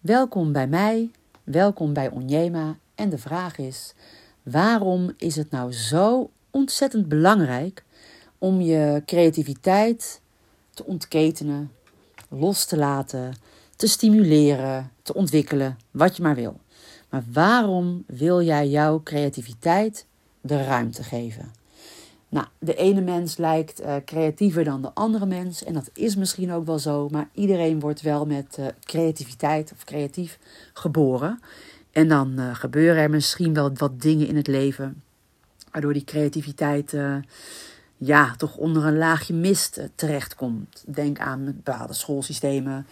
Welkom bij mij, welkom bij Onjema. En de vraag is: waarom is het nou zo ontzettend belangrijk om je creativiteit te ontketenen, los te laten, te stimuleren, te ontwikkelen, wat je maar wil? Maar waarom wil jij jouw creativiteit de ruimte geven? Nou, de ene mens lijkt uh, creatiever dan de andere mens. En dat is misschien ook wel zo. Maar iedereen wordt wel met uh, creativiteit of creatief geboren. En dan uh, gebeuren er misschien wel wat dingen in het leven. Waardoor die creativiteit ja, toch onder een laagje mist terechtkomt. Denk aan bepaalde schoolsystemen,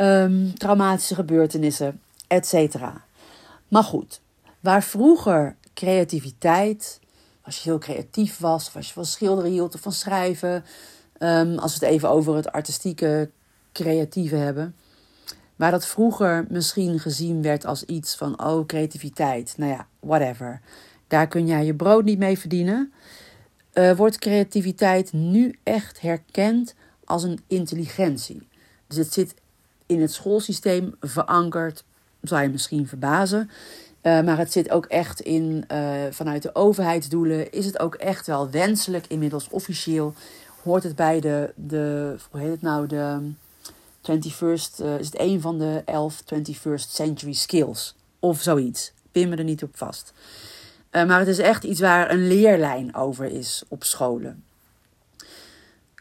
um, traumatische gebeurtenissen, etc. Maar goed, waar vroeger creativiteit als je heel creatief was, of als je van schilderen hield of van schrijven. Um, als we het even over het artistieke, creatieve hebben. Waar dat vroeger misschien gezien werd als iets van, oh, creativiteit. Nou ja, whatever. Daar kun jij je brood niet mee verdienen. Uh, wordt creativiteit nu echt herkend als een intelligentie. Dus het zit in het schoolsysteem verankerd, zou je misschien verbazen. Uh, maar het zit ook echt in, uh, vanuit de overheidsdoelen, is het ook echt wel wenselijk, inmiddels officieel, hoort het bij de, de hoe heet het nou, de 21st, uh, is het een van de 11 21st century skills of zoiets. Pin me er niet op vast. maar het is echt iets waar een leerlijn over is op scholen.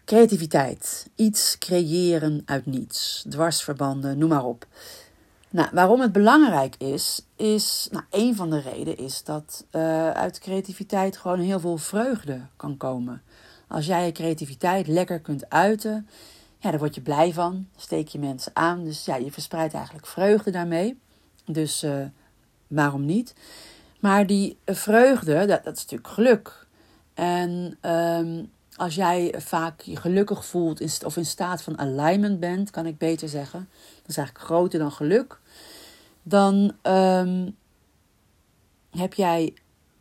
Creativiteit, iets creëren uit niets, dwarsverbanden, noem maar op. Nou, waarom het belangrijk is, is nou, een van de redenen is dat uh, uit creativiteit gewoon heel veel vreugde kan komen. Als jij je creativiteit lekker kunt uiten, ja, daar word je blij van. Steek je mensen aan. Dus ja, je verspreidt eigenlijk vreugde daarmee. Dus uh, waarom niet? Maar die vreugde, dat, dat is natuurlijk geluk. En um, als jij vaak je gelukkig voelt of in staat van alignment bent, kan ik beter zeggen. Dat is eigenlijk groter dan geluk. Dan um, heb jij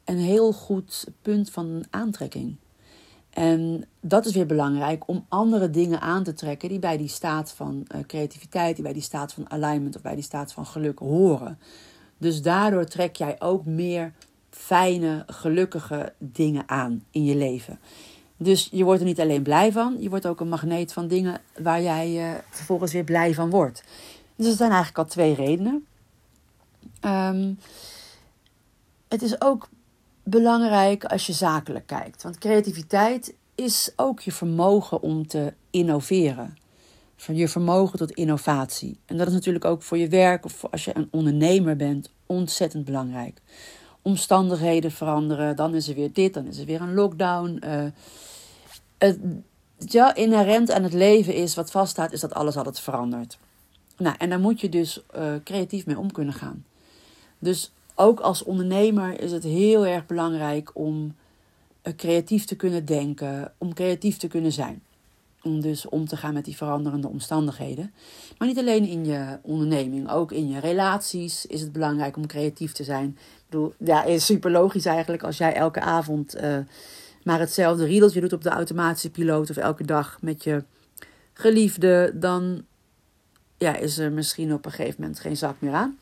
een heel goed punt van aantrekking. En dat is weer belangrijk om andere dingen aan te trekken die bij die staat van uh, creativiteit, die bij die staat van alignment of bij die staat van geluk horen. Dus daardoor trek jij ook meer fijne, gelukkige dingen aan in je leven. Dus je wordt er niet alleen blij van, je wordt ook een magneet van dingen waar jij uh, vervolgens weer blij van wordt. Dus er zijn eigenlijk al twee redenen. Um, het is ook belangrijk als je zakelijk kijkt. Want creativiteit is ook je vermogen om te innoveren. Van je vermogen tot innovatie. En dat is natuurlijk ook voor je werk of als je een ondernemer bent ontzettend belangrijk. Omstandigheden veranderen, dan is er weer dit, dan is er weer een lockdown. Uh, het, ja, inherent aan het leven is, wat vaststaat, is dat alles altijd verandert. Nou, en daar moet je dus uh, creatief mee om kunnen gaan. Dus ook als ondernemer is het heel erg belangrijk om uh, creatief te kunnen denken, om creatief te kunnen zijn. Om dus om te gaan met die veranderende omstandigheden. Maar niet alleen in je onderneming, ook in je relaties is het belangrijk om creatief te zijn. Ik bedoel, ja, is super logisch eigenlijk als jij elke avond uh, maar hetzelfde riedeltje doet op de automatische piloot of elke dag met je geliefde, dan ja, is er misschien op een gegeven moment geen zak meer aan.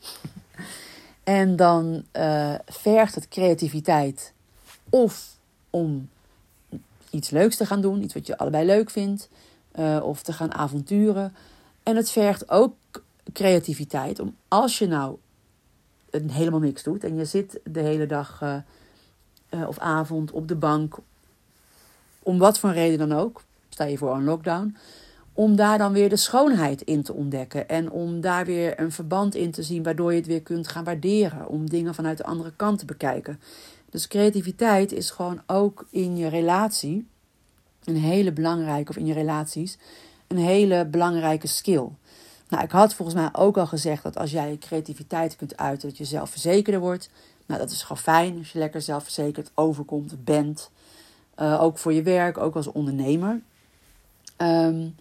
En dan uh, vergt het creativiteit of om iets leuks te gaan doen, iets wat je allebei leuk vindt, uh, of te gaan avonturen. En het vergt ook creativiteit om als je nou helemaal niks doet en je zit de hele dag uh, of avond op de bank, om wat voor reden dan ook, sta je voor een lockdown, om daar dan weer de schoonheid in te ontdekken en om daar weer een verband in te zien waardoor je het weer kunt gaan waarderen, om dingen vanuit de andere kant te bekijken. Dus creativiteit is gewoon ook in je relatie een hele belangrijke, of in je relaties, een hele belangrijke skill. Nou, ik had volgens mij ook al gezegd dat als jij je creativiteit kunt uiten, dat je zelfverzekerder wordt. Nou, dat is gewoon fijn als je lekker zelfverzekerd overkomt, bent. Uh, ook voor je werk, ook als ondernemer. Um,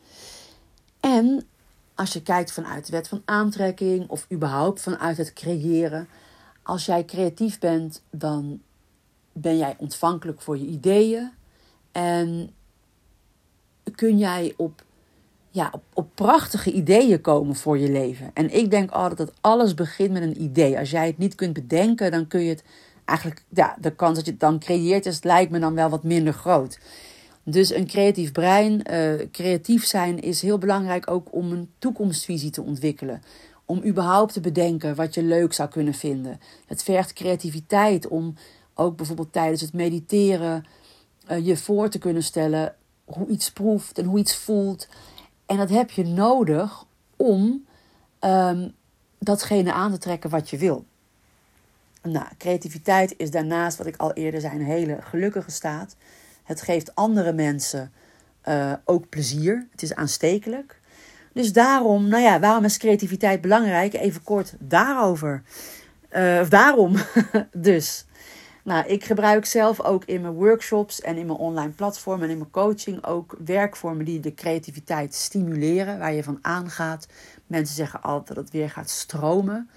en als je kijkt vanuit de wet van aantrekking of überhaupt vanuit het creëren, als jij creatief bent, dan ben jij ontvankelijk voor je ideeën en kun jij op ja, op, op prachtige ideeën komen voor je leven. En ik denk altijd dat alles begint met een idee. Als jij het niet kunt bedenken, dan kun je het eigenlijk, ja, de kans dat je het dan creëert, is, lijkt me dan wel wat minder groot. Dus een creatief brein, uh, creatief zijn, is heel belangrijk ook om een toekomstvisie te ontwikkelen. Om überhaupt te bedenken wat je leuk zou kunnen vinden. Het vergt creativiteit om ook bijvoorbeeld tijdens het mediteren uh, je voor te kunnen stellen hoe iets proeft en hoe iets voelt. En dat heb je nodig om um, datgene aan te trekken wat je wil. Nou, creativiteit is daarnaast, wat ik al eerder zei, een hele gelukkige staat. Het geeft andere mensen uh, ook plezier. Het is aanstekelijk. Dus daarom, nou ja, waarom is creativiteit belangrijk? Even kort daarover. Uh, daarom dus. Nou, ik gebruik zelf ook in mijn workshops en in mijn online platform en in mijn coaching ook werkvormen die de creativiteit stimuleren, waar je van aangaat. Mensen zeggen altijd dat het weer gaat stromen.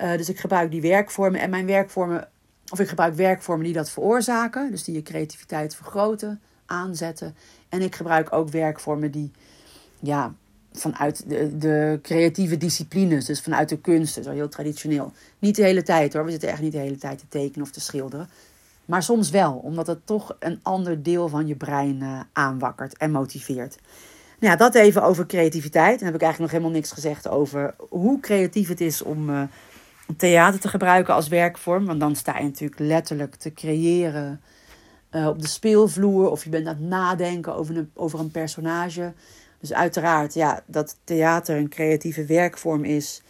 Uh, dus ik gebruik die werkvormen en mijn werkvormen, of ik gebruik werkvormen die dat veroorzaken, dus die je creativiteit vergroten, aanzetten. En ik gebruik ook werkvormen die, ja, vanuit de, de creatieve disciplines, dus vanuit de kunsten, zo heel traditioneel. Niet de hele tijd hoor, we zitten echt niet de hele tijd te tekenen of te schilderen. Maar soms wel, omdat het toch een ander deel van je brein uh, aanwakkert en motiveert. Nou ja, dat even over creativiteit. Dan heb ik eigenlijk nog helemaal niks gezegd over hoe creatief het is om uh, theater te gebruiken als werkvorm. Want dan sta je natuurlijk letterlijk te creëren uh, op de speelvloer. Of je bent aan het nadenken over een, over een personage. Dus uiteraard, ja, dat theater een creatieve werkvorm is.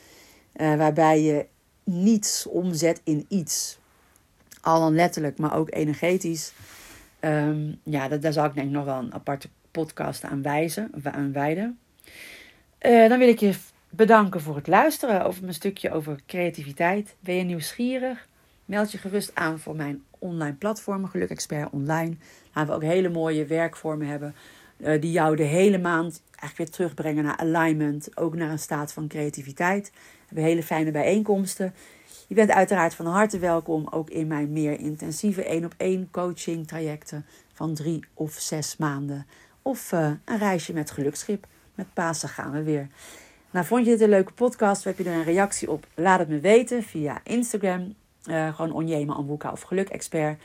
Uh, waarbij je niets omzet in iets. Al dan letterlijk, maar ook energetisch. Um, ja, dat, daar zal ik denk ik nog wel een aparte podcast aan, wijzen, aan wijden. Uh, dan wil ik je bedanken voor het luisteren over mijn stukje over creativiteit. Ben je nieuwsgierig? Meld je gerust aan voor mijn online platform, Geluk Expert Online. Waar we ook hele mooie werkvormen hebben. Uh, die jou de hele maand eigenlijk weer terugbrengen naar alignment. Ook naar een staat van creativiteit. We hebben hele fijne bijeenkomsten. Je bent uiteraard van harte welkom ook in mijn meer intensieve één op één coaching trajecten van drie of zes maanden. Of uh, een reisje met gelukschip. Met Pasen gaan we weer. Nou, vond je dit een leuke podcast? Heb je er een reactie op? Laat het me weten via Instagram. Uh, gewoon Onjema of Geluk Expert.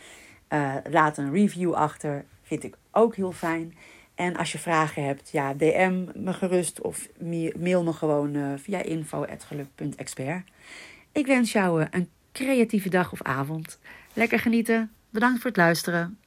Laat een review achter. Vind ik ook heel fijn. En als je vragen hebt, ja, DM me gerust of mail me gewoon uh, via info.geluk.expert. Ik wens jou een creatieve dag of avond. Lekker genieten. Bedankt voor het luisteren.